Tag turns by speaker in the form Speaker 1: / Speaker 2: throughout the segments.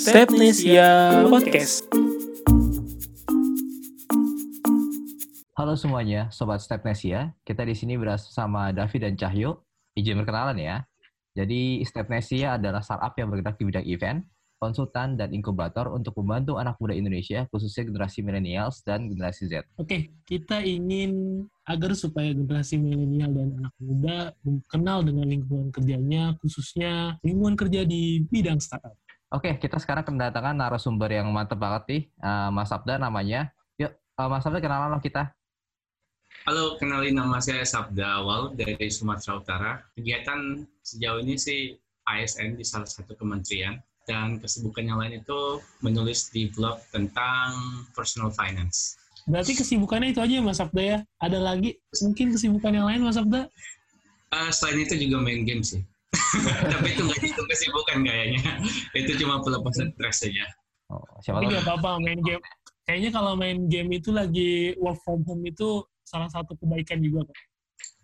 Speaker 1: Stepnesia Podcast.
Speaker 2: Halo semuanya, Sobat Stepnesia. Kita di sini bersama David dan Cahyo. Izin berkenalan ya. Jadi Stepnesia adalah startup yang bergerak di bidang event, konsultan, dan inkubator untuk membantu anak muda Indonesia, khususnya generasi millennials dan generasi Z.
Speaker 1: Oke, kita ingin agar supaya generasi milenial dan anak muda kenal dengan lingkungan kerjanya, khususnya lingkungan kerja di bidang startup.
Speaker 2: Oke, kita sekarang kedatangan narasumber yang mantep banget nih, uh, Mas Sabda namanya. Yuk, uh, Mas Sabda kenalan loh kita.
Speaker 3: Halo, kenalin nama saya Sabda Awal dari Sumatera Utara. Kegiatan sejauh ini sih ASN di salah satu kementerian dan kesibukan yang lain itu menulis di blog tentang personal finance.
Speaker 1: Berarti kesibukannya itu aja Mas Sabda ya? Ada lagi mungkin kesibukan yang lain Mas Sabda?
Speaker 3: Uh, selain itu juga main game sih. Tapi itu nggak itu kesibukan kayaknya. itu cuma pelepasan stres saja.
Speaker 1: Oh, siapa Tapi nggak apa-apa main game. Kayaknya kalau main game itu lagi work from home itu salah satu kebaikan juga kok.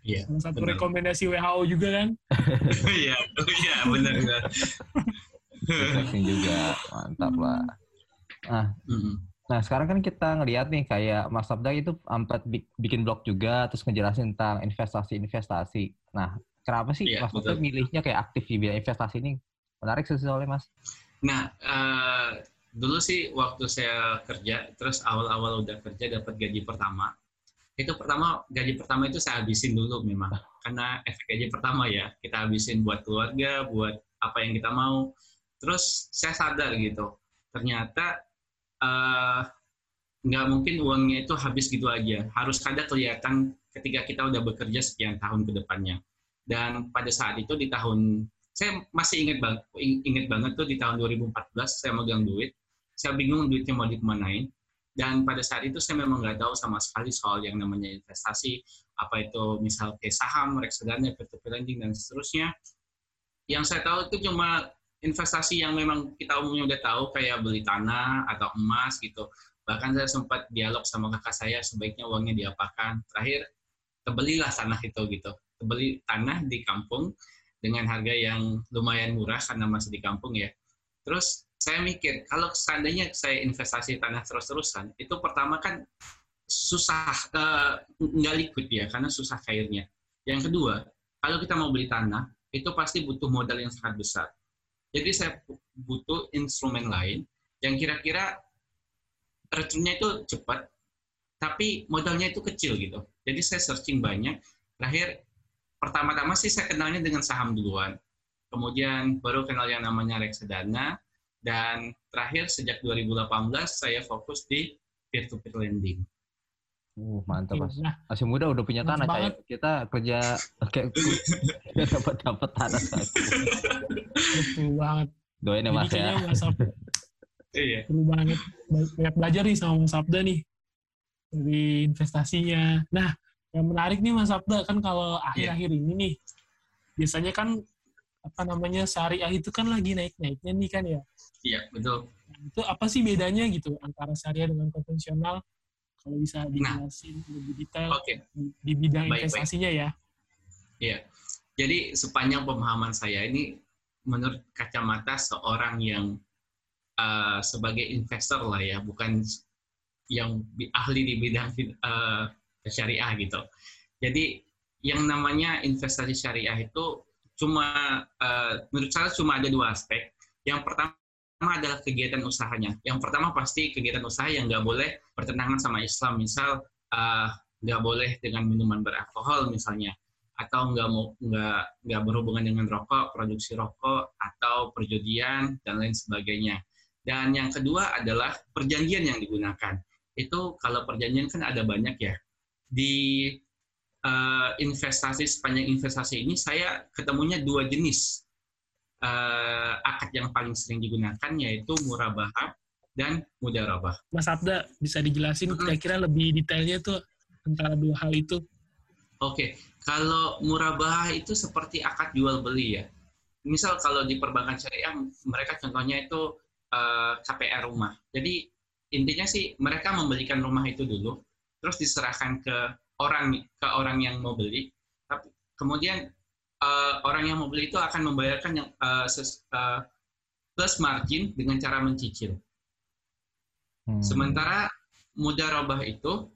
Speaker 1: Iya. Salah satu bener. rekomendasi WHO juga kan?
Speaker 3: Iya, iya benar
Speaker 2: juga mantap lah nah nah sekarang kan kita ngelihat nih kayak Mas Sabda itu empat bikin blog juga terus ngejelasin tentang investasi-investasi nah kenapa sih yeah, Mas Sabda milihnya kayak aktif di bidang investasi ini? Menarik sih soalnya Mas.
Speaker 3: Nah uh, dulu sih waktu saya kerja terus awal-awal udah kerja dapat gaji pertama. Itu pertama gaji pertama itu saya habisin dulu memang. Karena efek gaji pertama ya kita habisin buat keluarga buat apa yang kita mau. Terus saya sadar gitu ternyata uh, nggak mungkin uangnya itu habis gitu aja. Harus ada kelihatan ketika kita udah bekerja sekian tahun ke depannya dan pada saat itu di tahun saya masih ingat banget ingat banget tuh di tahun 2014 saya megang duit saya bingung duitnya mau dikemanain dan pada saat itu saya memang nggak tahu sama sekali soal yang namanya investasi apa itu misal kayak saham reksadana peer-to-peer lending dan seterusnya yang saya tahu itu cuma investasi yang memang kita umumnya udah tahu kayak beli tanah atau emas gitu. Bahkan saya sempat dialog sama kakak saya sebaiknya uangnya diapakan. Terakhir tebelilah tanah itu gitu. Tebeli tanah di kampung dengan harga yang lumayan murah karena masih di kampung ya. Terus saya mikir kalau seandainya saya investasi tanah terus-terusan itu pertama kan susah uh, nggak liquid ya karena susah cairnya. Yang kedua kalau kita mau beli tanah itu pasti butuh modal yang sangat besar jadi saya butuh instrumen lain yang kira-kira returnnya itu cepat, tapi modalnya itu kecil gitu. Jadi saya searching banyak. Terakhir, pertama-tama sih saya kenalnya dengan saham duluan. Kemudian baru kenal yang namanya reksadana. Dan terakhir sejak 2018 saya fokus di peer-to-peer lending.
Speaker 2: Uh, mantap mas. Nah, Masih muda udah punya tanah kayak kita kerja kayak dapat dapat tanah.
Speaker 1: Betul banget.
Speaker 2: Doain ya mas ya.
Speaker 1: Iya. Perlu banget banyak belajar nih sama Mas Sabda nih dari investasinya. Nah, yang menarik nih Mas Sabda kan kalau iya. akhir-akhir ini nih biasanya kan apa namanya syariah itu kan lagi naik-naiknya nih kan ya.
Speaker 3: Iya, betul.
Speaker 1: Itu apa sih bedanya gitu antara syariah dengan konvensional? Kalau bisa nah. dijelasin nah, lebih detail okay. di bidang baik, investasinya baik. ya.
Speaker 3: Iya. Jadi sepanjang pemahaman saya ini menurut kacamata seorang yang uh, sebagai investor lah ya, bukan yang ahli di bidang uh, syariah gitu. Jadi yang namanya investasi syariah itu cuma uh, menurut saya cuma ada dua aspek. Yang pertama adalah kegiatan usahanya. Yang pertama pasti kegiatan usaha yang nggak boleh bertentangan sama Islam. Misal uh, boleh dengan minuman beralkohol misalnya, atau nggak mau nggak nggak berhubungan dengan rokok, produksi rokok atau perjudian dan lain sebagainya. Dan yang kedua adalah perjanjian yang digunakan. Itu kalau perjanjian kan ada banyak ya. Di uh, investasi sepanjang investasi ini saya ketemunya dua jenis uh, akad yang paling sering digunakan yaitu murabahah dan mudarabah.
Speaker 1: Mas Abda bisa dijelasin kira-kira lebih detailnya tuh antara dua hal itu?
Speaker 3: Oke, okay. kalau murabahah itu seperti akad jual beli ya. Misal kalau di perbankan syariah mereka contohnya itu uh, eh, KPR rumah. Jadi intinya sih mereka membelikan rumah itu dulu, terus diserahkan ke orang ke orang yang mau beli. Tapi kemudian uh, orang yang mau beli itu akan membayarkan yang uh, ses, uh, plus margin dengan cara mencicil. Hmm. Sementara mudharabah itu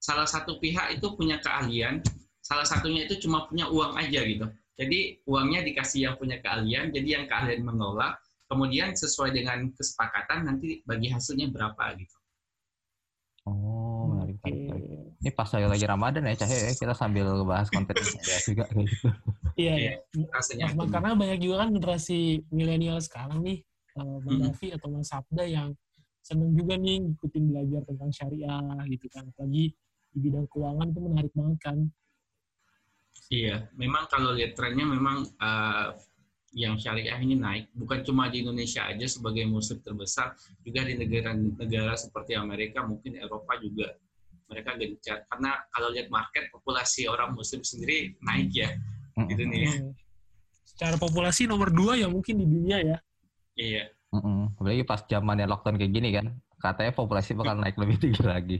Speaker 3: salah satu pihak itu punya keahlian, salah satunya itu cuma punya uang aja gitu. Jadi uangnya dikasih yang punya keahlian, jadi yang keahlian mengelola, kemudian sesuai dengan kesepakatan nanti bagi hasilnya berapa gitu.
Speaker 2: Oh. Ini pas lagi, lagi Ramadan ya, Cahaya, ya, kita sambil bahas konten ya juga gitu.
Speaker 1: Iya, iya. Rasanya nah, karena banyak juga kan generasi milenial sekarang nih, uh, Bang hmm. atau Mas Sabda yang seneng juga nih ngikutin belajar tentang syariah gitu kan. Apalagi di bidang keuangan itu menarik banget kan.
Speaker 3: Iya, memang kalau lihat trennya memang uh, yang syariah ini naik bukan cuma di Indonesia aja sebagai muslim terbesar juga di negara-negara seperti Amerika mungkin Eropa juga mereka gencar. Karena kalau lihat market populasi orang muslim sendiri naik ya. Di dunia
Speaker 1: hmm. secara populasi nomor dua ya mungkin di dunia ya.
Speaker 3: Iya.
Speaker 2: Mm apalagi pas zamannya lockdown kayak gini kan katanya populasi bakal naik lebih tinggi lagi.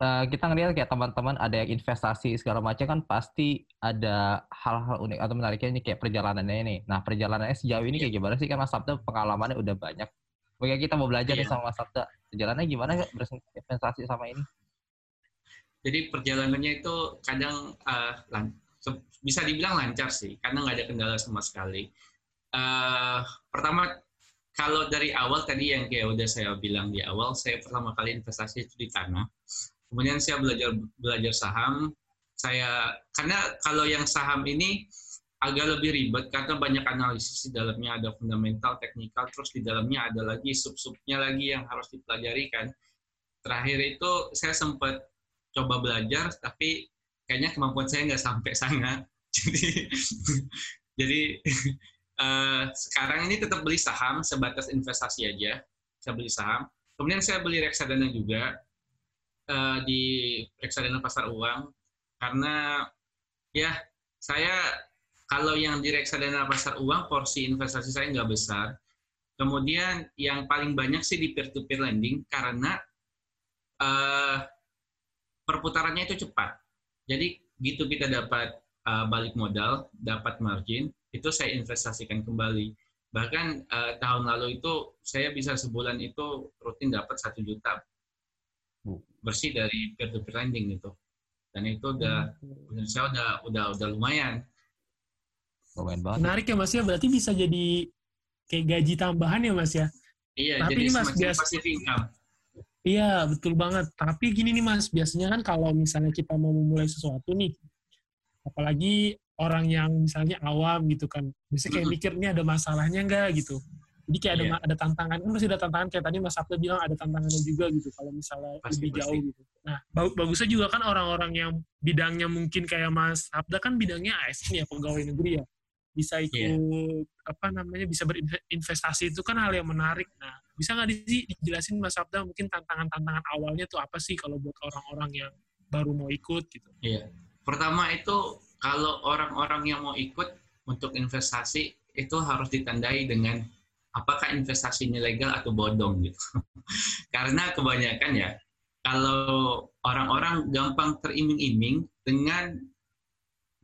Speaker 2: Uh, kita ngelihat kayak teman-teman ada yang investasi segala macam kan pasti ada hal-hal unik atau menariknya ini kayak perjalanannya ini. Nah perjalanannya sejauh ini kayak gimana sih? Kan Mas Sabda pengalamannya udah banyak. Oke kita mau belajar yeah. nih sama Mas Sabda. Perjalanannya gimana berinvestasi sama ini?
Speaker 3: Jadi perjalanannya itu kadang uh, bisa dibilang lancar sih, karena nggak ada kendala sama sekali. Uh, pertama kalau dari awal tadi yang kayak udah saya bilang di awal, saya pertama kali investasi itu di tanah. Kemudian saya belajar belajar saham. Saya karena kalau yang saham ini agak lebih ribet karena banyak analisis di dalamnya ada fundamental, teknikal, terus di dalamnya ada lagi sub-subnya lagi yang harus dipelajari kan. Terakhir itu saya sempat coba belajar tapi kayaknya kemampuan saya nggak sampai sana. Jadi jadi uh, sekarang ini tetap beli saham sebatas investasi aja. Saya beli saham. Kemudian saya beli reksadana juga uh, di reksadana pasar uang karena ya saya kalau yang di reksadana pasar uang porsi investasi saya nggak besar. Kemudian yang paling banyak sih di peer-to-peer lending karena uh, perputarannya itu cepat. Jadi gitu kita dapat uh, balik modal, dapat margin, itu saya investasikan kembali. Bahkan uh, tahun lalu itu saya bisa sebulan itu rutin dapat satu juta bersih dari peer to peer lending itu dan itu udah hmm. saya udah udah udah lumayan
Speaker 1: lumayan banget. Menarik ya mas ya. Berarti bisa jadi kayak gaji tambahan ya mas ya?
Speaker 3: Iya tapi jadi ini mas biasa income.
Speaker 1: Iya betul banget. Tapi gini nih mas biasanya kan kalau misalnya kita mau memulai sesuatu nih apalagi orang yang misalnya awam gitu kan bisa kayak mikir ini ada masalahnya enggak gitu. Jadi kayak yeah. ada ada tantangan. Kan masih ada tantangan kayak tadi Mas Sabda bilang ada tantangannya juga gitu kalau misalnya pasti, lebih pasti. jauh gitu. Nah, bagusnya juga kan orang-orang yang bidangnya mungkin kayak Mas Sabda kan bidangnya ASN ya pegawai negeri ya. Bisa ikut yeah. apa namanya bisa berinvestasi itu kan hal yang menarik. Nah, bisa nggak di, dijelasin Mas Sabda mungkin tantangan-tantangan awalnya tuh apa sih kalau buat orang-orang yang baru mau ikut gitu?
Speaker 3: Iya. Yeah. Pertama itu kalau orang-orang yang mau ikut untuk investasi itu harus ditandai dengan apakah investasi ini legal atau bodong gitu. Karena kebanyakan ya, kalau orang-orang gampang teriming-iming dengan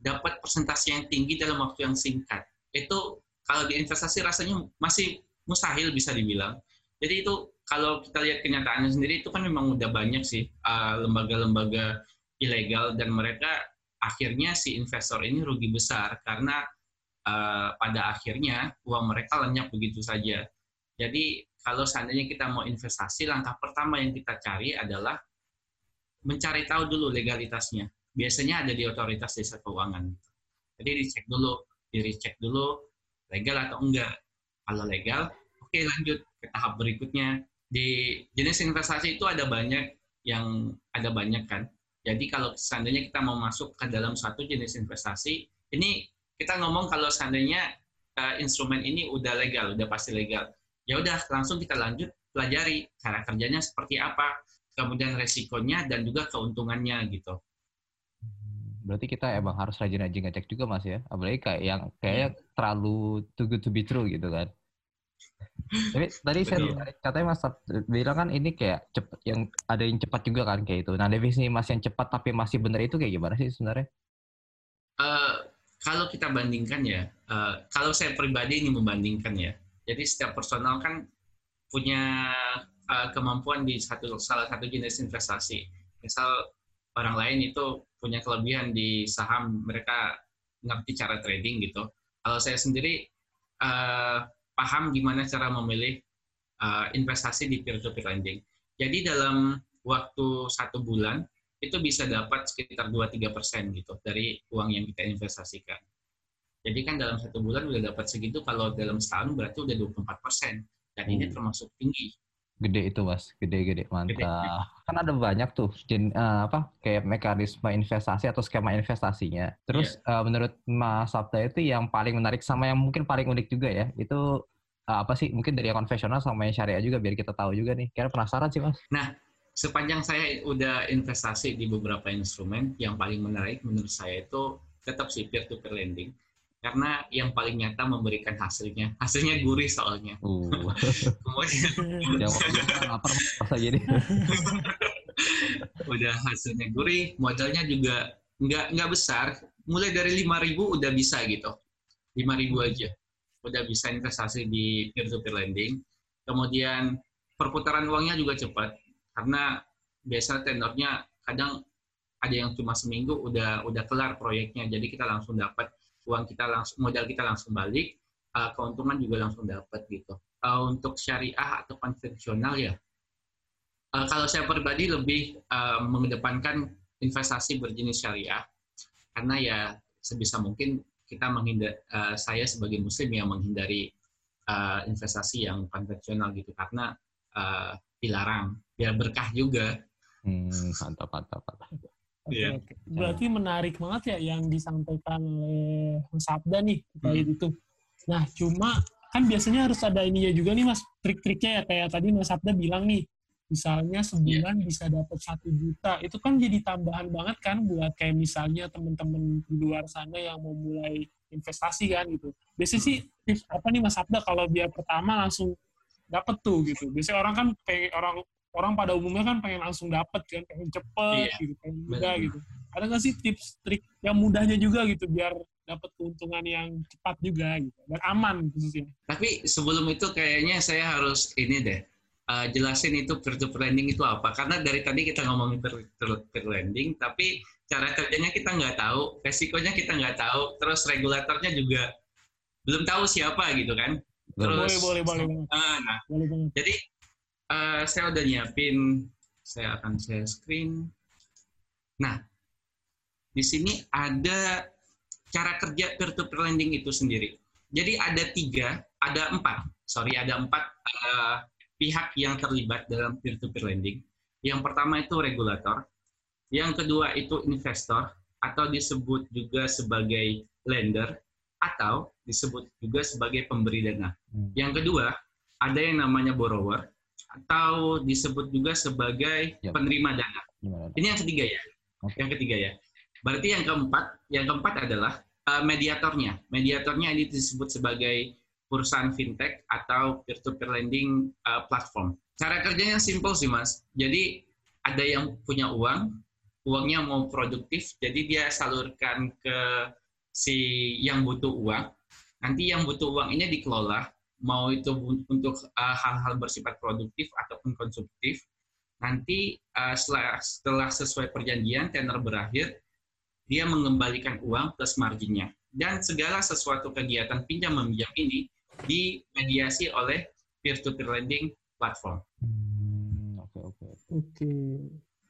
Speaker 3: dapat persentase yang tinggi dalam waktu yang singkat. Itu kalau di investasi rasanya masih mustahil bisa dibilang. Jadi itu kalau kita lihat kenyataannya sendiri itu kan memang udah banyak sih uh, lembaga-lembaga uh, ilegal dan mereka akhirnya si investor ini rugi besar karena uh, pada akhirnya uang mereka lenyap begitu saja. Jadi kalau seandainya kita mau investasi, langkah pertama yang kita cari adalah mencari tahu dulu legalitasnya. Biasanya ada di otoritas desa keuangan. Jadi dicek dulu, dicek dulu legal atau enggak. Kalau legal, oke okay, lanjut ke tahap berikutnya. Di jenis investasi itu ada banyak yang ada banyak kan. Jadi kalau seandainya kita mau masuk ke dalam satu jenis investasi, ini kita ngomong kalau seandainya uh, instrumen ini udah legal, udah pasti legal. Ya udah langsung kita lanjut pelajari cara kerjanya seperti apa, kemudian resikonya dan juga keuntungannya gitu.
Speaker 2: Berarti kita emang harus rajin-rajin ngecek juga mas ya, apalagi kayak yang kayak hmm. terlalu too good to be true gitu kan. Tapi tadi saya katanya Mas bilang kan ini kayak cepet yang ada yang cepat juga kan kayak itu. Nah definisi Mas yang cepat tapi masih benar itu kayak gimana sih sebenarnya?
Speaker 3: Uh, kalau kita bandingkan ya, uh, kalau saya pribadi ini membandingkan ya, jadi setiap personal kan punya uh, kemampuan di satu salah satu jenis investasi. Misal orang lain itu punya kelebihan di saham, mereka ngerti cara trading gitu. Kalau saya sendiri uh, paham gimana cara memilih uh, investasi di peer-to-peer lending. Jadi dalam waktu satu bulan itu bisa dapat sekitar 2-3 persen gitu dari uang yang kita investasikan. Jadi kan dalam satu bulan udah dapat segitu, kalau dalam setahun berarti udah 24 persen. Dan ini hmm. termasuk tinggi.
Speaker 2: Gede itu mas, gede-gede mantap. Gede. Kan ada banyak tuh jen, uh, apa kayak mekanisme investasi atau skema investasinya. Terus yeah. Iya. uh, menurut Mas Sabda itu yang paling menarik sama yang mungkin paling unik juga ya, itu uh, apa sih? Mungkin dari yang konvensional sama yang syariah juga biar kita tahu juga nih. Kira penasaran sih mas.
Speaker 3: Nah sepanjang saya udah investasi di beberapa instrumen, yang paling menarik menurut saya itu tetap sih peer-to-peer lending. Karena yang paling nyata memberikan hasilnya. Hasilnya gurih soalnya. Uh. Kemudian, lapar masa gini. udah hasilnya gurih, modalnya juga nggak nggak besar. Mulai dari 5.000 udah bisa gitu. 5.000 aja. Udah bisa investasi di peer-to-peer lending. Kemudian perputaran uangnya juga cepat karena biasa tenornya kadang ada yang cuma seminggu udah udah kelar proyeknya jadi kita langsung dapat uang kita langsung modal kita langsung balik uh, keuntungan juga langsung dapat gitu uh, untuk syariah atau konvensional ya uh, kalau saya pribadi lebih uh, mengedepankan investasi berjenis syariah karena ya sebisa mungkin kita menghindar uh, saya sebagai muslim yang menghindari uh, investasi yang konvensional gitu karena uh, dilarang biar berkah juga.
Speaker 2: Hmm, mantap, mantap, mantap.
Speaker 1: Yeah. oke. Berarti menarik banget ya yang disampaikan oleh Mas Sabda nih terkait hmm. itu. Nah, cuma kan biasanya harus ada ininya juga nih Mas, trik-triknya ya kayak tadi Mas Sabda bilang nih, misalnya sebulan yeah. bisa dapat satu juta, itu kan jadi tambahan banget kan buat kayak misalnya teman-teman di luar sana yang mau mulai investasi kan gitu. Biasanya sih tips apa nih Mas Sabda kalau biar pertama langsung dapat tuh gitu. Biasanya orang kan pengen orang orang pada umumnya kan pengen langsung dapat kan, pengen cepet iya, gitu, pengen mudah gitu. Ada nggak sih tips trik yang mudahnya juga gitu biar dapat keuntungan yang cepat juga gitu dan aman khususnya.
Speaker 3: Tapi sebelum itu kayaknya saya harus ini deh uh, jelasin itu peer to lending itu apa karena dari tadi kita ngomongin peer to lending tapi cara kerjanya kita nggak tahu, resikonya kita nggak tahu, terus regulatornya juga belum tahu siapa gitu kan. Terus, boleh, boleh, boleh. Uh, nah, boleh, boleh. jadi uh, saya udah nyiapin, saya akan share screen. Nah, di sini ada cara kerja peer-to-peer lending itu sendiri. Jadi ada tiga, ada empat, sorry ada empat uh, pihak yang terlibat dalam peer-to-peer lending. Yang pertama itu regulator, yang kedua itu investor atau disebut juga sebagai lender atau disebut juga sebagai pemberi dana. Hmm. Yang kedua ada yang namanya borrower atau disebut juga sebagai yep. penerima dana. Ini yang ketiga ya. Okay. Yang ketiga ya. Berarti yang keempat, yang keempat adalah uh, mediatornya. Mediatornya ini disebut sebagai perusahaan fintech atau peer-to-peer lending uh, platform. Cara kerjanya simple sih mas. Jadi ada yang punya uang, uangnya mau produktif, jadi dia salurkan ke si yang butuh uang. Nanti yang butuh uang ini dikelola mau itu untuk uh, hal-hal uh, bersifat produktif ataupun konsumtif. Nanti uh, setelah, setelah sesuai perjanjian tenor berakhir, dia mengembalikan uang plus marginnya. Dan segala sesuatu kegiatan pinjam meminjam ini dimediasi oleh peer-to-peer lending platform.
Speaker 2: Hmm, oke oke. Oke.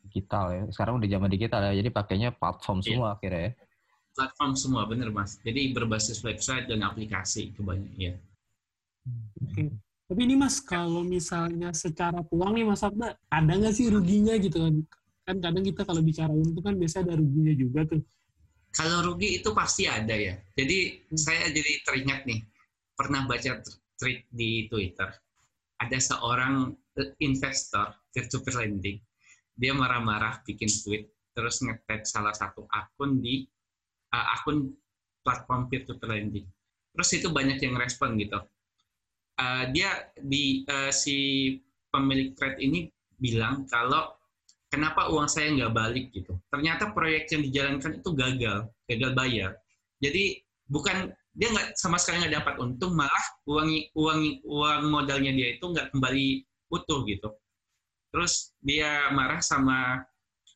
Speaker 2: Digital ya. Sekarang udah zaman digital ya. Jadi pakainya platform yeah. semua akhirnya ya.
Speaker 3: Platform semua bener mas. Jadi berbasis website dan aplikasi kebanyakan ya.
Speaker 1: Oke. Tapi ini Mas, kalau misalnya secara peluang nih Mas Abda, ada nggak sih ruginya gitu kan? Kan kadang kita kalau bicara itu kan biasa ada ruginya juga tuh.
Speaker 3: Kalau rugi itu pasti ada ya. Jadi hmm. saya jadi teringat nih, pernah baca tweet di Twitter. Ada seorang investor peer-to-peer lending. Dia marah-marah bikin tweet, terus ngetek salah satu akun di uh, akun platform peer-to-peer lending. Terus itu banyak yang respon gitu uh, dia di uh, si pemilik trade ini bilang kalau kenapa uang saya nggak balik gitu. Ternyata proyek yang dijalankan itu gagal, gagal bayar. Jadi bukan dia nggak sama sekali nggak dapat untung, malah uang uang uang modalnya dia itu nggak kembali utuh gitu. Terus dia marah sama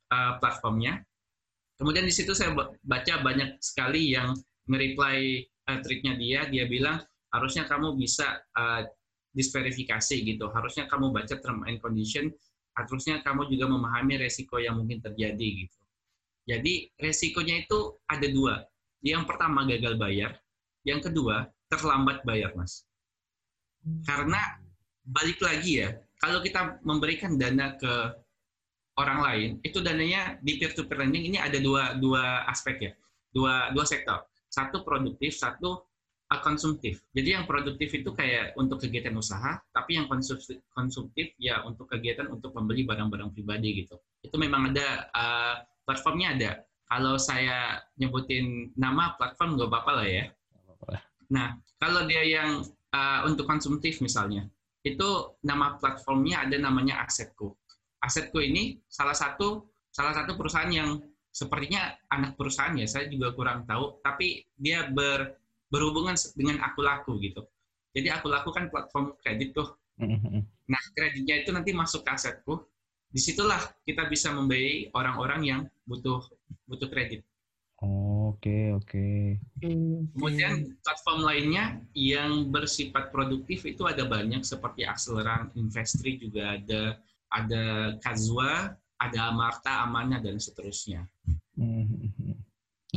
Speaker 3: uh, platformnya. Kemudian di situ saya baca banyak sekali yang nge-reply uh, tweetnya dia, dia bilang harusnya kamu bisa uh, disverifikasi gitu. Harusnya kamu baca term and condition, harusnya kamu juga memahami resiko yang mungkin terjadi gitu. Jadi resikonya itu ada dua. Yang pertama gagal bayar, yang kedua terlambat bayar, Mas. Karena balik lagi ya, kalau kita memberikan dana ke orang lain, itu dananya di peer-to-peer lending ini ada dua, dua aspek ya, dua, dua sektor. Satu produktif, satu konsumtif. Jadi yang produktif itu kayak untuk kegiatan usaha, tapi yang konsumtif, konsumtif ya untuk kegiatan untuk membeli barang-barang pribadi gitu. Itu memang ada uh, platformnya ada. Kalau saya nyebutin nama platform nggak apa-apa lah ya. Nah, kalau dia yang uh, untuk konsumtif misalnya, itu nama platformnya ada namanya Asetku. Asetku ini salah satu salah satu perusahaan yang sepertinya anak perusahaan ya, saya juga kurang tahu, tapi dia ber, berhubungan dengan aku laku gitu. Jadi aku laku kan platform kredit tuh. Mm-hmm. Nah, kreditnya itu nanti masuk ke asetku. Di situlah kita bisa membiayai orang-orang yang butuh butuh kredit.
Speaker 2: Oke, oke.
Speaker 3: Kemudian platform lainnya yang bersifat produktif itu ada banyak seperti Acceleran, Investri juga ada, ada Kazwa, ada Amarta, Amana dan seterusnya.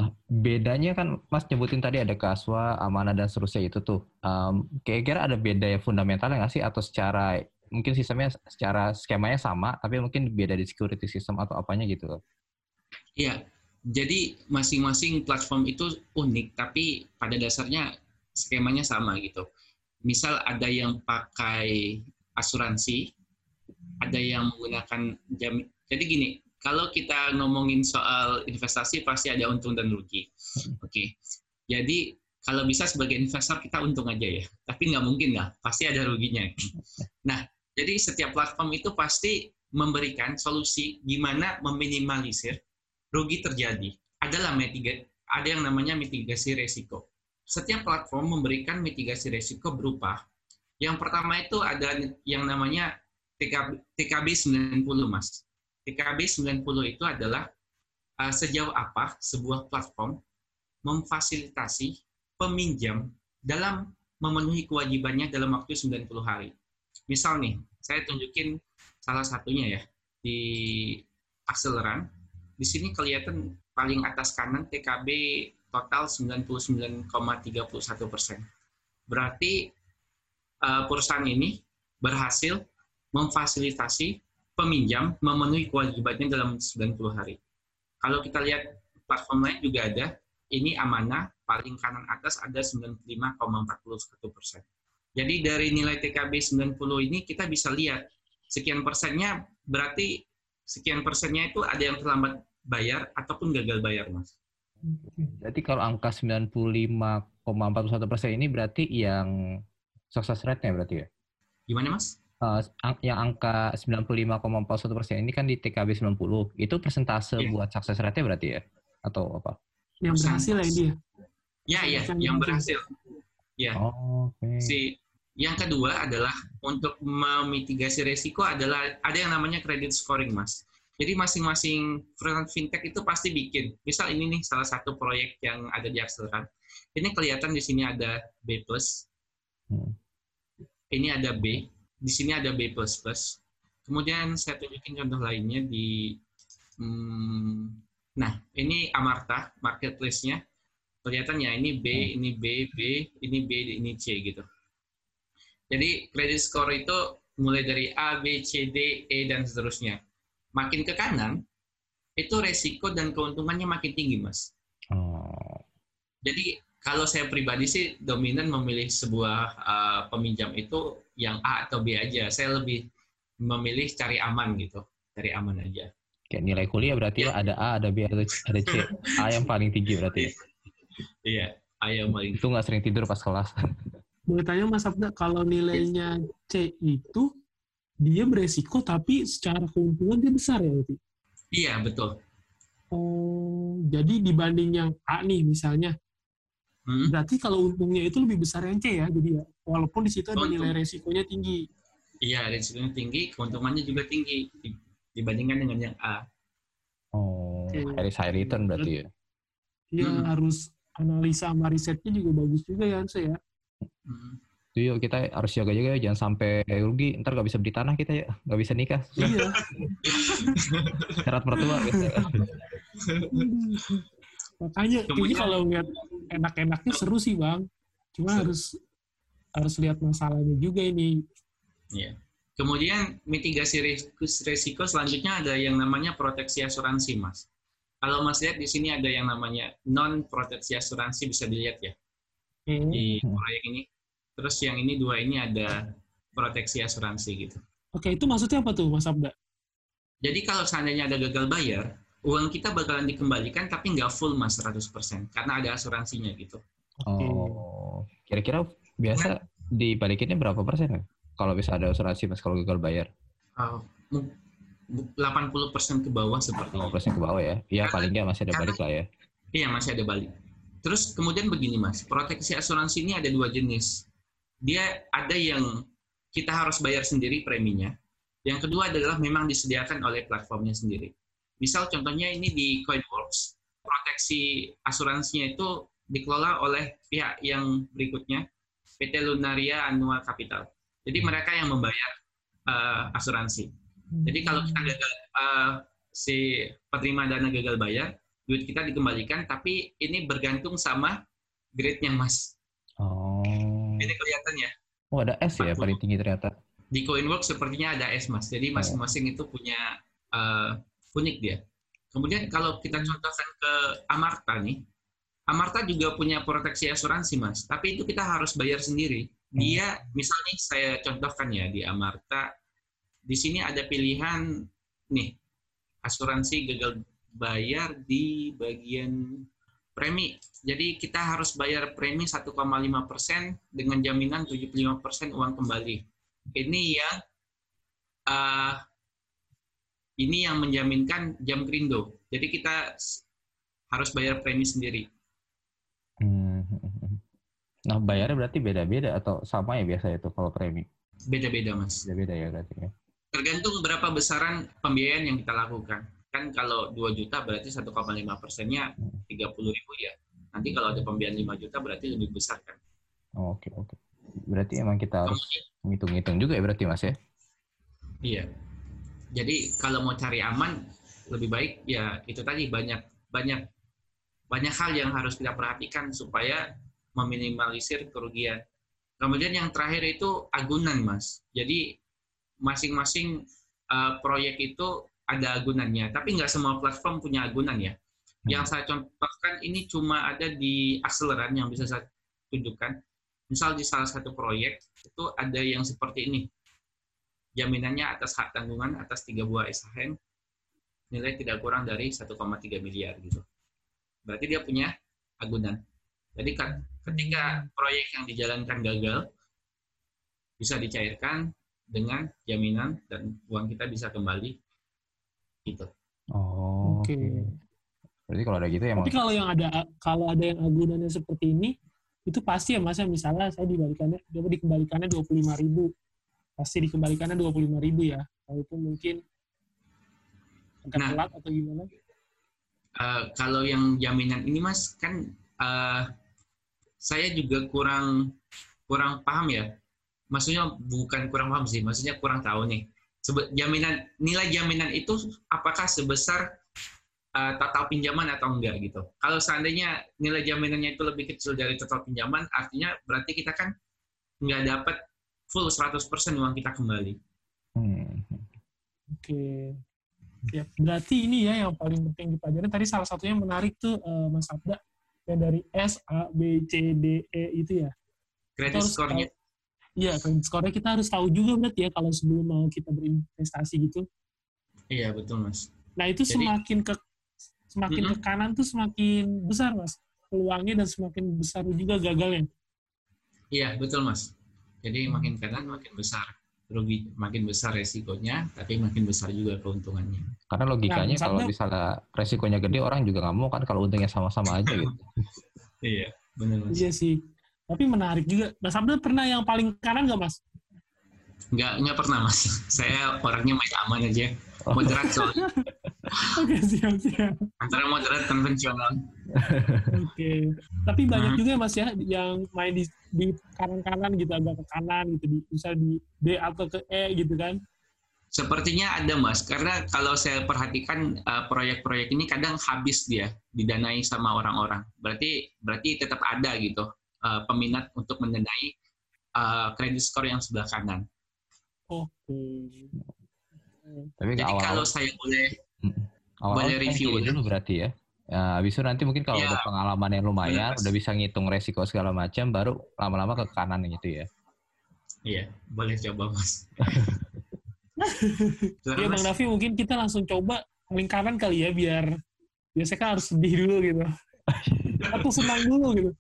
Speaker 2: Nah, bedanya kan Mas nyebutin tadi ada Kaswa, Amana dan seterusnya itu tuh. Um, kira-kira ada beda ya fundamentalnya nggak sih atau secara mungkin sistemnya secara skemanya sama tapi mungkin beda di security system atau apanya gitu.
Speaker 3: Iya, jadi masing-masing platform itu unik, tapi pada dasarnya skemanya sama gitu. Misal ada yang pakai asuransi, ada yang menggunakan jam. Jadi gini, kalau kita ngomongin soal investasi pasti ada untung dan rugi. Oke, okay. jadi kalau bisa sebagai investor kita untung aja ya, tapi nggak mungkin lah, pasti ada ruginya. Nah, jadi setiap platform itu pasti memberikan solusi gimana meminimalisir rugi terjadi adalah mitigasi ada yang namanya mitigasi resiko. Setiap platform memberikan mitigasi resiko berupa yang pertama itu ada yang namanya TKB, TKB 90 Mas. TKB 90 itu adalah uh, sejauh apa sebuah platform memfasilitasi peminjam dalam memenuhi kewajibannya dalam waktu 90 hari. Misal nih, saya tunjukin salah satunya ya di Acceleran di sini kelihatan paling atas kanan TKB total 99,31 persen. Berarti uh, perusahaan ini berhasil memfasilitasi peminjam memenuhi kewajibannya dalam 90 hari. Kalau kita lihat platform lain juga ada, ini amanah paling kanan atas ada 95,41 persen. Jadi dari nilai TKB 90 ini kita bisa lihat sekian persennya berarti sekian persennya itu ada yang terlambat bayar ataupun gagal bayar, Mas.
Speaker 2: Berarti kalau angka 95,41 persen ini berarti yang success rate-nya berarti ya?
Speaker 3: Gimana, Mas?
Speaker 2: Uh, yang angka 95,41 persen ini kan di TKB 90. Itu persentase yeah. buat success rate-nya berarti ya? Atau apa?
Speaker 1: Yang berhasil ya ini ya?
Speaker 3: Ya, ya, yang berhasil. Ya. Oh, okay. Si yang kedua adalah untuk memitigasi resiko adalah ada yang namanya credit scoring, Mas. Jadi masing-masing fintech itu pasti bikin. Misal ini nih salah satu proyek yang ada di Acceleran. Ini kelihatan di sini ada B+. Hmm. Ini ada B. Di sini ada B++. Kemudian saya tunjukin contoh lainnya di hmm, Nah, ini Amarta, marketplace-nya. Kelihatan ya, ini B, hmm. ini B, B, ini B, ini C gitu. Jadi credit score itu mulai dari A, B, C, D, E, dan seterusnya makin ke kanan, itu resiko dan keuntungannya makin tinggi, Mas. Oh. Jadi kalau saya pribadi sih dominan memilih sebuah uh, peminjam itu yang A atau B aja. Saya lebih memilih cari aman gitu, cari aman aja.
Speaker 2: Kayak nilai kuliah berarti ya, ada A, ada B, ada, ada C. A yang paling tinggi berarti ya?
Speaker 3: Iya, A yang paling
Speaker 2: Itu nggak sering tidur pas kelas.
Speaker 1: Boleh tanya Mas Abda, kalau nilainya C itu dia beresiko tapi secara keuntungan dia besar ya berarti?
Speaker 3: Iya betul.
Speaker 1: Oh, jadi dibanding yang A nih misalnya, Hmm. Berarti kalau untungnya itu lebih besar yang C ya, jadi ya. Walaupun di situ ada nilai resikonya tinggi.
Speaker 3: Iya, resikonya tinggi, keuntungannya juga tinggi dibandingkan dengan yang A.
Speaker 2: Oh, okay. high, high return berarti ya?
Speaker 1: Iya, hmm. harus analisa sama risetnya juga bagus juga ya, Anse ya.
Speaker 2: Hmm. Itu yuk kita harus jaga juga ya, jangan sampai rugi, ntar gak bisa beli tanah kita ya, gak bisa nikah. Iya. Syarat mertua gitu.
Speaker 1: Makanya ini kalau lihat enak-enaknya seru sih bang, cuma seru. harus harus lihat masalahnya juga ini.
Speaker 3: Iya. Kemudian mitigasi risiko, risiko selanjutnya ada yang namanya proteksi asuransi, Mas. Kalau Mas lihat di sini ada yang namanya non proteksi asuransi bisa dilihat ya hmm. di proyek ini. Terus yang ini dua ini ada proteksi asuransi gitu.
Speaker 1: Oke, itu maksudnya apa tuh, Mas Abda?
Speaker 3: Jadi kalau seandainya ada gagal bayar, uang kita bakalan dikembalikan tapi nggak full mas 100% karena ada asuransinya gitu.
Speaker 2: Oh, kira-kira biasa dibalikinnya berapa persen? kalau bisa ada asuransi mas kalau gagal bayar?
Speaker 3: Uh, 80 persen ke bawah seperti 80
Speaker 2: persen ke bawah ya? Iya paling nggak masih ada balik lah ya?
Speaker 3: Iya masih ada balik. Terus kemudian begini mas, proteksi asuransi ini ada dua jenis. Dia ada yang kita harus bayar sendiri preminya. Yang kedua adalah memang disediakan oleh platformnya sendiri. Misal contohnya ini di CoinWorks, proteksi asuransinya itu dikelola oleh pihak yang berikutnya, PT Lunaria Annual Capital. Jadi hmm. mereka yang membayar uh, asuransi. Jadi kalau kita gagal uh, si penerima dana gagal bayar, duit kita dikembalikan, tapi ini bergantung sama grade-nya mas.
Speaker 2: Oh.
Speaker 3: Ini kelihatan ya.
Speaker 2: Oh ada S ya paling tinggi ternyata.
Speaker 3: Di CoinWorks sepertinya ada S mas. Jadi oh. masing-masing itu punya uh, unik dia. Kemudian kalau kita contohkan ke Amarta nih, Amarta juga punya proteksi asuransi mas, tapi itu kita harus bayar sendiri. Dia misalnya saya contohkan ya di Amarta, di sini ada pilihan nih asuransi gagal bayar di bagian premi. Jadi kita harus bayar premi 1,5 persen dengan jaminan 75 persen uang kembali. Ini yang uh, ini yang menjaminkan jam krindo. Jadi kita harus bayar premi sendiri.
Speaker 2: Nah, bayarnya berarti beda-beda atau sama ya biasa itu kalau premi?
Speaker 3: Beda-beda, Mas.
Speaker 2: Beda-beda ya berarti ya.
Speaker 3: Tergantung berapa besaran pembiayaan yang kita lakukan. Kan kalau 2 juta berarti 1,5 persennya 30 ribu ya. Nanti kalau ada pembiayaan 5 juta berarti lebih besar kan.
Speaker 2: Oh, oke, okay, oke. Okay. Berarti emang kita harus ngitung-ngitung juga ya berarti, Mas ya?
Speaker 3: Iya. Jadi kalau mau cari aman, lebih baik ya itu tadi banyak banyak banyak hal yang harus kita perhatikan supaya meminimalisir kerugian. Kemudian yang terakhir itu agunan, Mas. Jadi masing-masing uh, proyek itu ada agunannya, tapi nggak semua platform punya agunan ya. Hmm. Yang saya contohkan ini cuma ada di akseleran yang bisa saya tunjukkan. Misal di salah satu proyek itu ada yang seperti ini. Jaminannya atas hak tanggungan atas tiga buah SHN nilai tidak kurang dari 1,3 miliar gitu. Berarti dia punya agunan. Jadi ketika proyek yang dijalankan gagal, bisa dicairkan dengan jaminan dan uang kita bisa kembali gitu.
Speaker 2: Oh. Oke. Okay. Berarti kalau ada gitu ya.
Speaker 1: Tapi kalau yang ada kalau ada yang agunannya seperti ini, itu pasti ya mas ya misalnya saya dibalikannya dia dikembalikannya dua puluh lima ribu pasti dikembalikannya dua puluh lima ribu ya walaupun mungkin agak nah, telat atau gimana
Speaker 3: uh, kalau yang jaminan ini mas kan uh, saya juga kurang kurang paham ya. Maksudnya bukan kurang paham sih, maksudnya kurang tahu nih. Sebe jaminan nilai jaminan itu apakah sebesar uh, total pinjaman atau enggak gitu. Kalau seandainya nilai jaminannya itu lebih kecil dari total pinjaman, artinya berarti kita kan nggak dapat full 100% uang kita kembali.
Speaker 1: Hmm. Oke. Okay. Ya, berarti ini ya yang paling penting dipelajari. Tadi salah satunya menarik tuh uh, Mas Abda yang dari S, A, B, C, D, E itu ya.
Speaker 3: Kredit skornya.
Speaker 1: Iya, kredit skornya kita harus tahu juga berarti ya kalau sebelum mau kita berinvestasi gitu.
Speaker 3: Iya, betul Mas.
Speaker 1: Nah, itu Jadi, semakin ke semakin mm -hmm. ke kanan tuh semakin besar Mas peluangnya dan semakin besar juga gagalnya.
Speaker 3: Iya, betul Mas. Jadi makin kanan makin besar rugi makin besar resikonya, tapi makin besar juga keuntungannya.
Speaker 2: Karena logikanya nah, kalau misalnya resikonya gede, orang juga nggak mau kan kalau untungnya sama-sama aja gitu.
Speaker 3: iya. benar mas.
Speaker 1: Iya sih. Tapi menarik juga. Mas Abdul pernah yang paling kanan nggak mas?
Speaker 3: Nggak, nggak pernah mas. Saya orangnya main aman aja. Moderat soalnya.
Speaker 1: Oke, siap, siap.
Speaker 3: Antara moderat konvensional.
Speaker 1: Oke. Tapi banyak
Speaker 3: Hmm.
Speaker 1: juga ya mas ya yang main di, di kanan-kanan gitu, agak ke kanan gitu. Di, misal di B atau ke E gitu kan.
Speaker 3: Sepertinya ada mas, karena kalau saya perhatikan eh, proyek-proyek ini kadang habis dia didanai sama orang-orang. Berarti berarti tetap ada gitu eh, peminat untuk mendanai eh, kredit skor yang sebelah kanan.
Speaker 1: Oke.
Speaker 2: Tapi
Speaker 3: Jadi
Speaker 2: awal,
Speaker 3: kalau saya boleh
Speaker 2: awal,
Speaker 3: boleh review ya.
Speaker 2: dulu berarti ya. Ya, habis itu nanti mungkin kalau
Speaker 3: Iya.
Speaker 2: udah pengalaman yang lumayan, udah bisa ngitung resiko segala macam, baru lama-lama ke kanan gitu ya.
Speaker 3: Iya, boleh coba mas.
Speaker 1: Iya Bang Davi mungkin kita langsung coba paling kanan kali ya biar biasanya kan harus sedih dulu gitu. Atau senang dulu gitu.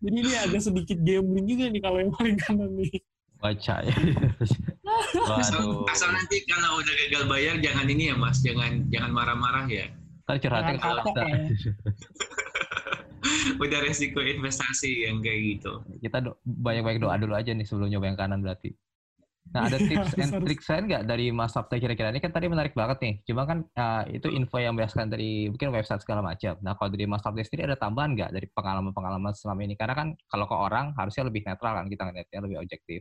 Speaker 1: Jadi ini agak sedikit gambling juga nih kalau yang paling kanan nih.
Speaker 2: Baca ya.
Speaker 3: asal,
Speaker 2: Waduh.
Speaker 3: asal nanti kalau udah gagal bayar jangan ini ya mas, jangan jangan marah-marah ya.
Speaker 2: Ntar curhatnya ke
Speaker 1: lah ya.
Speaker 3: Udah resiko investasi yang kayak gitu.
Speaker 2: Kita do- banyak-banyak doa dulu aja nih sebelum nyoba yang kanan berarti. Nah, ada tips and tricks lain nggak dari Mas Sabta kira-kira? Ini kan tadi menarik banget nih. Cuma kan uh, itu info yang berdasarkan dari mungkin website segala macam. Nah, kalau dari Mas Sabta sendiri ada tambahan nggak dari pengalaman-pengalaman selama ini? Karena kan kalau ke orang harusnya lebih netral kan kita ngeliatnya lebih objektif.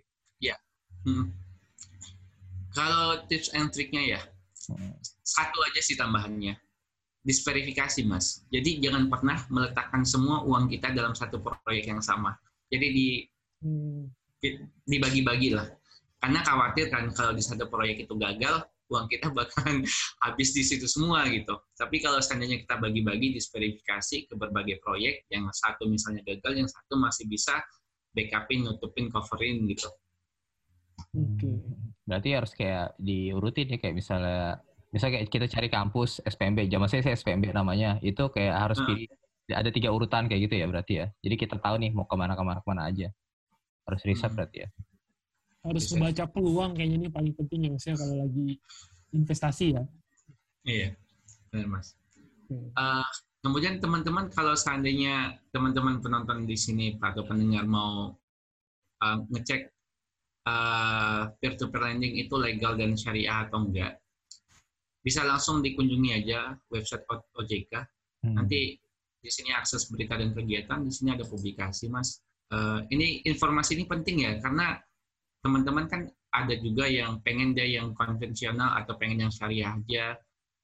Speaker 3: Hmm. Kalau tips and triknya ya,
Speaker 2: Hmm.
Speaker 3: satu aja sih tambahannya. Disverifikasi, Mas. Jadi jangan pernah meletakkan semua uang kita dalam satu proyek yang sama. Jadi di
Speaker 1: Hmm.
Speaker 3: dibagi-bagi lah. Karena khawatir kan kalau di satu proyek itu gagal, uang kita bakalan habis di situ semua gitu. Tapi kalau seandainya kita bagi-bagi disverifikasi ke berbagai proyek, yang satu misalnya gagal, yang satu masih bisa backupin, nutupin, coverin gitu.
Speaker 1: Oke.
Speaker 2: Berarti harus kayak diurutin ya kayak misalnya misalnya kayak kita cari kampus SPMB, zaman saya, saya SPMB namanya, itu kayak harus
Speaker 3: Hmm.
Speaker 2: pilih ada tiga urutan kayak gitu ya berarti ya. Jadi kita tahu nih mau ke mana ke mana ke mana aja. Harus riset
Speaker 3: Hmm.
Speaker 2: berarti ya.
Speaker 1: Harus
Speaker 3: Bisa.
Speaker 1: membaca peluang kayaknya ini paling penting ya Mas ya kalau lagi investasi ya.
Speaker 3: Iya, benar mas.
Speaker 1: Oke.
Speaker 3: Eh, kemudian teman-teman kalau seandainya teman-teman penonton di sini atau pendengar mau eh, ngecek eh, peer-to-peer lending itu legal dan syariah atau enggak, bisa langsung dikunjungi aja website OJK.
Speaker 2: Hmm.
Speaker 3: Nanti di sini akses berita dan kegiatan, di sini ada publikasi, Mas. Eh, ini informasi ini penting ya, karena teman-teman kan ada juga yang pengen dia yang konvensional atau pengen yang syariah aja,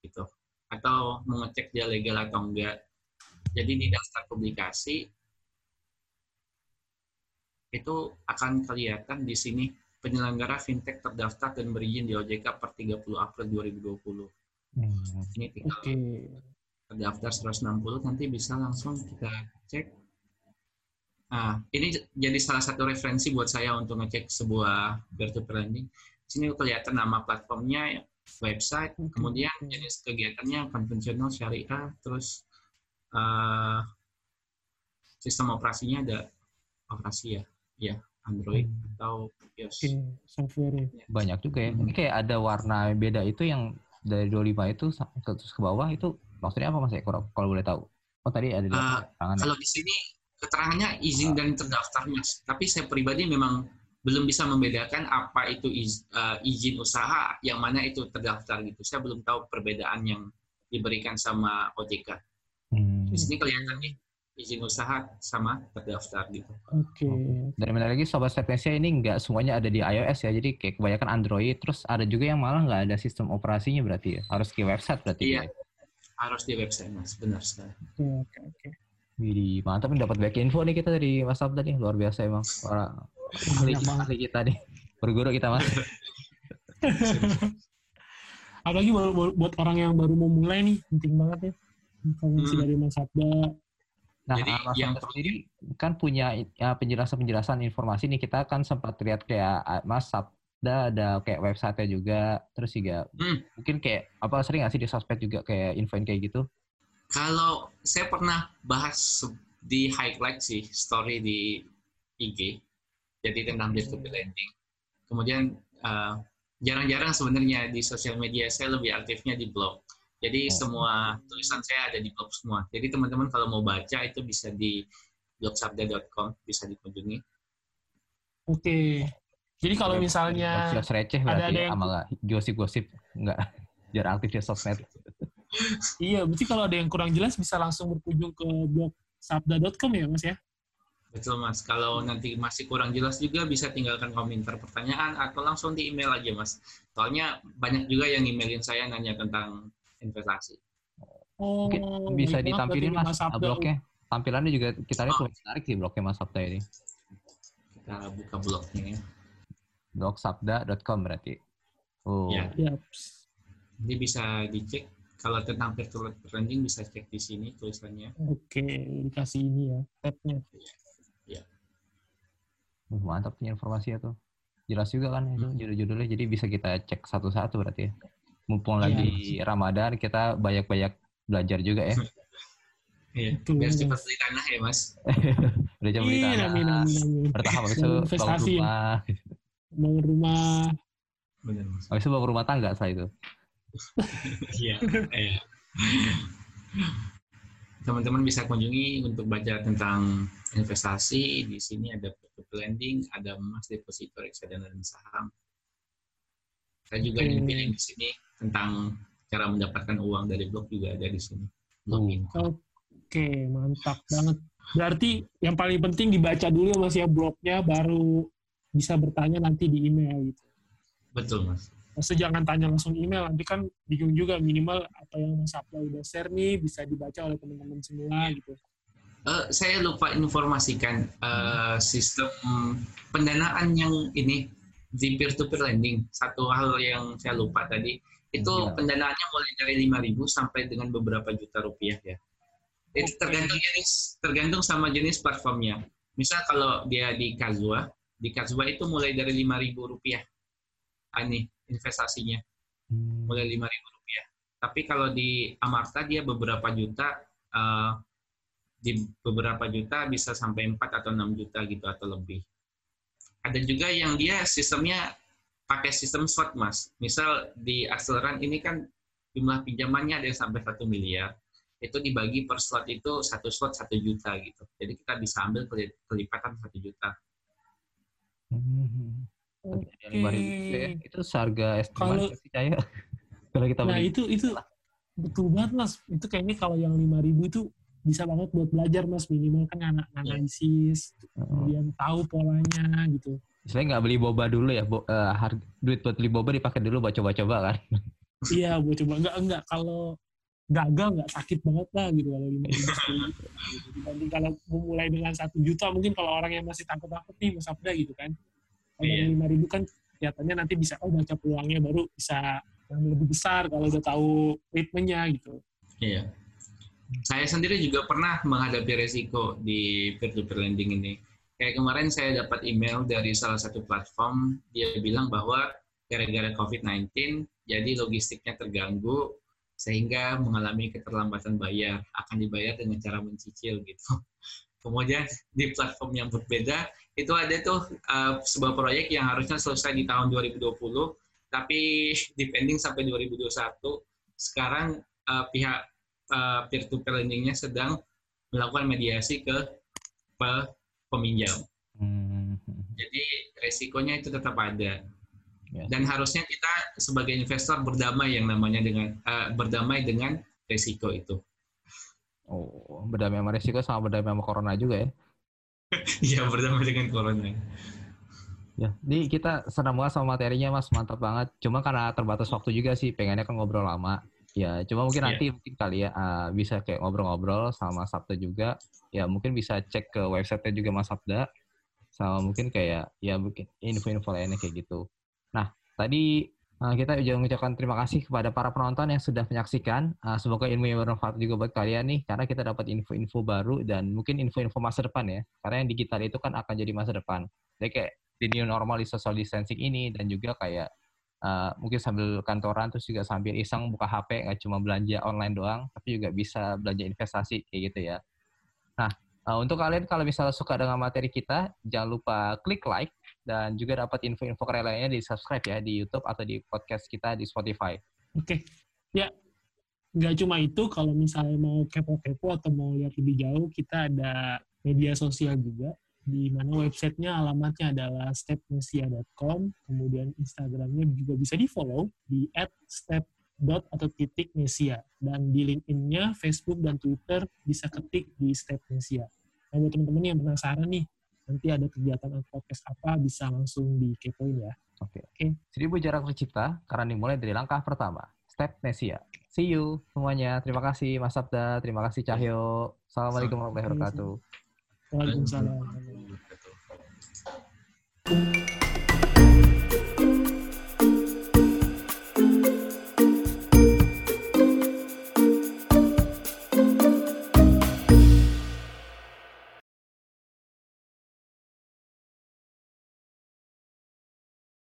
Speaker 3: gitu. Atau mau ngecek dia legal atau enggak. Jadi di daftar publikasi itu akan kelihatan di sini penyelenggara fintech terdaftar dan berizin di OJK per 30 April 2020.
Speaker 2: Hmm.
Speaker 3: Ini tinggal
Speaker 1: Oke.
Speaker 3: terdaftar 160 nanti bisa langsung kita cek. Nah, ini jadi salah satu referensi buat saya untuk ngecek sebuah peer-to-peer lending. Di sini kelihatan nama platformnya, website,
Speaker 1: Oke.
Speaker 3: kemudian jenis kegiatannya konvensional, syariah, terus eh, sistem operasinya ada operasi ya, ya Android
Speaker 2: Hmm.
Speaker 3: atau iOS.
Speaker 1: Software
Speaker 2: Banyak juga ya. Ini
Speaker 3: Hmm.
Speaker 2: kayak ada warna beda itu yang dari 25 itu ke, terus ke bawah itu maksudnya apa Mas ya kalau, kalau boleh tahu? Oh tadi ada di
Speaker 3: Ah,
Speaker 2: tangan.
Speaker 3: Kalau di sini keterangannya izin dan terdaftar, Mas. Tapi saya pribadi memang belum bisa membedakan apa itu iz- eh, izin usaha, yang mana itu terdaftar gitu. Saya belum tahu perbedaan yang diberikan sama OJK.
Speaker 2: Hmm.
Speaker 3: Di sini kelihatan nih izin usaha sama terdaftar gitu.
Speaker 1: Oke.
Speaker 2: Dan benar lagi Sobat Sapiencia ini nggak semuanya ada di iOS ya, jadi kayak kebanyakan Android, terus ada juga yang malah nggak ada sistem operasinya berarti ya, harus ke website berarti
Speaker 3: Iya.
Speaker 2: ya.
Speaker 3: Harus di website, Mas. Benar sekali.
Speaker 1: Oke, oke, oke.
Speaker 2: Widih, mantap nih dapat banyak info nih kita dari Mas Sabda nih, luar biasa emang. Para ahli, ahli kita nih, berguru kita Mas.
Speaker 1: Apalagi buat, buat- buat orang yang baru mau mulai nih, penting banget ya. Informasi
Speaker 3: Hmm.
Speaker 1: dari Mas Sabda.
Speaker 2: Nah,
Speaker 3: Jadi
Speaker 2: Mas
Speaker 3: yang
Speaker 2: sendiri kan punya ya, penjelasan-penjelasan informasi nih, kita kan sempat lihat kayak Mas Sabda ada kayak website-nya juga, terus juga
Speaker 3: Hmm.
Speaker 2: mungkin kayak apa sering nggak sih di sosmed juga kayak infoin kayak gitu?
Speaker 3: Kalau saya pernah bahas di highlight sih story di IG, jadi tentang peer-to-peer lending. Kemudian eh, jarang-jarang sebenarnya di sosial media saya lebih aktifnya di blog. Jadi
Speaker 2: Oh.
Speaker 3: semua tulisan saya ada di blog semua. Jadi teman-teman kalau mau baca itu bisa di blogsabda.com bisa dikunjungi.
Speaker 1: Oke. Jadi kalau misalnya
Speaker 2: receh
Speaker 1: ada,
Speaker 2: berarti
Speaker 1: ada yang
Speaker 2: sama gosip-gosip nggak jarang aktif di sosmed.
Speaker 1: iya, berarti kalau ada yang kurang jelas bisa langsung berkunjung ke blog sabda.com ya, Mas ya?
Speaker 3: Betul Mas. Kalau nanti masih kurang jelas juga bisa tinggalkan komentar pertanyaan atau langsung di email aja Mas. Soalnya banyak juga yang emailin saya nanya tentang investasi.
Speaker 1: Oh,
Speaker 2: Mungkin bisa
Speaker 1: baik banget
Speaker 2: ditampilin mas
Speaker 1: Sabda.
Speaker 2: blognya. Tampilannya juga kita lihat
Speaker 3: Oh.
Speaker 2: menarik sih blognya Mas Sabda ini.
Speaker 3: Kita buka blognya ya.
Speaker 2: Blogsabda.com berarti. Oh,
Speaker 3: Ya.
Speaker 1: Ya,
Speaker 3: Jadi bisa dicek. Kalau tentang virtual trending bisa cek di sini tulisannya.
Speaker 1: Oke, dikasih ini ya, tabnya.
Speaker 2: Uh, mantap nih informasinya tuh. Jelas juga kan itu
Speaker 3: Hmm.
Speaker 2: judul-judulnya, jadi bisa kita cek satu-satu berarti ya. Mumpung
Speaker 1: Iya.
Speaker 2: lagi Ramadan, kita banyak-banyak belajar juga ya.
Speaker 3: Iya. Biar cepat beli tanah ya Mas.
Speaker 2: Belajar beli
Speaker 1: Iya,
Speaker 2: tanah,
Speaker 1: amin, amin, amin.
Speaker 2: bertahap habis itu bangun
Speaker 1: investasi ya.
Speaker 2: rumah,
Speaker 1: Bangun rumah.
Speaker 3: Benar Mas.
Speaker 2: habis itu bangun rumah tangga setelah itu.
Speaker 3: Iya. Iya. Teman-teman bisa kunjungi untuk baca tentang investasi. Di sini ada peer lending, ada emas, deposito, reksadana dan saham. Saya juga
Speaker 1: Oke.
Speaker 3: nyempilin di sini tentang cara mendapatkan uang dari blog juga ada di sini. Income.
Speaker 1: Oke, mantap banget. Berarti yang paling penting dibaca dulu ya Mas ya blognya, baru bisa bertanya nanti di email gitu.
Speaker 3: Betul Mas.
Speaker 1: Maksudnya jangan tanya langsung email, nanti kan bingung juga minimal apa yang Mas Abla udah share nih bisa dibaca oleh teman-teman semua gitu.
Speaker 3: Eh, saya lupa informasikan eh, sistem pendanaan yang ini di peer-to-peer lending. Satu hal yang saya lupa tadi, itu pendanaannya mulai dari 5.000 sampai dengan beberapa juta rupiah ya. Itu tergantung jenis, tergantung sama jenis platformnya. Misal kalau dia di Kazua, di Kazua itu mulai dari 5.000 rupiah. Ah, Ini investasinya
Speaker 2: Hmm.
Speaker 3: mulai 5.000 rupiah. Tapi kalau di Amarta dia beberapa juta, eh, di beberapa juta bisa sampai 4 atau 6 juta gitu atau lebih. Ada juga yang dia sistemnya pakai sistem slot mas. Misal di Acceleran ini kan jumlah pinjamannya ada yang sampai 1 miliar. Itu dibagi per slot itu satu slot 1 juta gitu. Jadi kita bisa ambil keli- kelipatan 1 juta.
Speaker 2: Hmm. Lima ribu juga ya. Itu seharga estimasi
Speaker 1: Kalau-
Speaker 2: Caya. Kalau kita
Speaker 1: Nah
Speaker 2: beli.
Speaker 1: itu itu betul banget mas. Itu kayaknya kalau yang 5000 itu bisa banget buat belajar mas minimal kan anak analisis,
Speaker 2: Oh.
Speaker 1: kemudian tahu polanya gitu.
Speaker 2: Istilahnya nggak beli boba dulu ya, bo, eh, harga, duit buat beli boba dipakai dulu buat coba-coba kan.
Speaker 1: Iya, buat coba enggak enggak kalau gagal nggak sakit banget lah gitu kalau lima gitu. Dibanding kalau memulai dengan satu juta mungkin kalau orang yang masih takut-takut nih Mas Abda gitu kan. Kalau
Speaker 3: Iya.
Speaker 1: lima ribu kan kelihatannya nanti bisa oh baca peluangnya baru bisa yang lebih besar kalau udah tahu ritmenya gitu.
Speaker 3: Iya. Saya sendiri juga pernah menghadapi resiko di peer-to-peer lending ini. Kayak kemarin saya dapat email dari salah satu platform, dia bilang bahwa gara-gara COVID-19, jadi logistiknya terganggu, sehingga mengalami keterlambatan bayar, akan dibayar dengan cara mencicil gitu. Kemudian di platform yang berbeda, itu ada tuh uh, sebuah proyek yang harusnya selesai di tahun 2020, tapi depending sampai 2021. Sekarang uh, pihak uh, peer-to-peer lending-nya sedang melakukan mediasi ke peminjam.
Speaker 2: Hmm.
Speaker 3: Jadi resikonya itu tetap ada.
Speaker 2: Ya.
Speaker 3: Dan harusnya kita sebagai investor berdamai yang namanya dengan uh, berdamai dengan resiko itu.
Speaker 2: Oh, berdamai sama resiko sama berdamai sama corona juga ya.
Speaker 3: Iya, berdamai dengan corona.
Speaker 2: Ya, ini kita senang banget sama materinya mas, mantap banget. Cuma karena terbatas waktu juga sih, pengennya kan ngobrol lama. Ya, cuma mungkin
Speaker 3: Iya.
Speaker 2: nanti mungkin kali ya uh, bisa kayak ngobrol-ngobrol sama Sabda juga. Ya, mungkin bisa cek ke website-nya juga Mas Sabda. Sama mungkin kayak ya mungkin info-info lainnya kayak gitu. Nah, tadi uh, kita juga mengucapkan terima kasih kepada para penonton yang sudah menyaksikan. Uh, semoga ilmu yang bermanfaat juga buat kalian nih, karena kita dapat info-info baru dan mungkin info-info masa depan ya. Karena yang digital itu kan akan jadi masa depan. Jadi kayak di new normal di social distancing ini dan juga kayak uh, mungkin sambil kantoran terus juga sambil iseng buka HP nggak cuma belanja online doang tapi juga bisa belanja investasi kayak gitu ya. Nah uh, untuk kalian kalau misalnya suka dengan materi kita jangan lupa klik like dan juga dapat info-info keren lainnya di subscribe ya di YouTube atau di podcast kita di Spotify.
Speaker 1: Oke. Ya. Nggak cuma itu, kalau misalnya mau kepo-kepo atau mau lihat lebih jauh, kita ada media sosial juga, di mana websitenya alamatnya adalah stepnesia.com, kemudian Instagramnya juga bisa di follow di @step dot atau titik Nesia dan di LinkedIn-nya, Facebook dan Twitter bisa ketik di Step Nesia. Nah buat teman-teman yang penasaran nih, nanti ada kegiatan atau podcast apa bisa langsung dikepoin ya.
Speaker 2: Oke. Okay. Okay. Seribu jarak tercipta karena dimulai dari langkah pertama. Step Nesia. See you semuanya. Terima kasih Mas Sabda, terima kasih Cahyo. Assalamualaikum warahmatullahi wabarakatuh.
Speaker 1: Waalaikumsalam.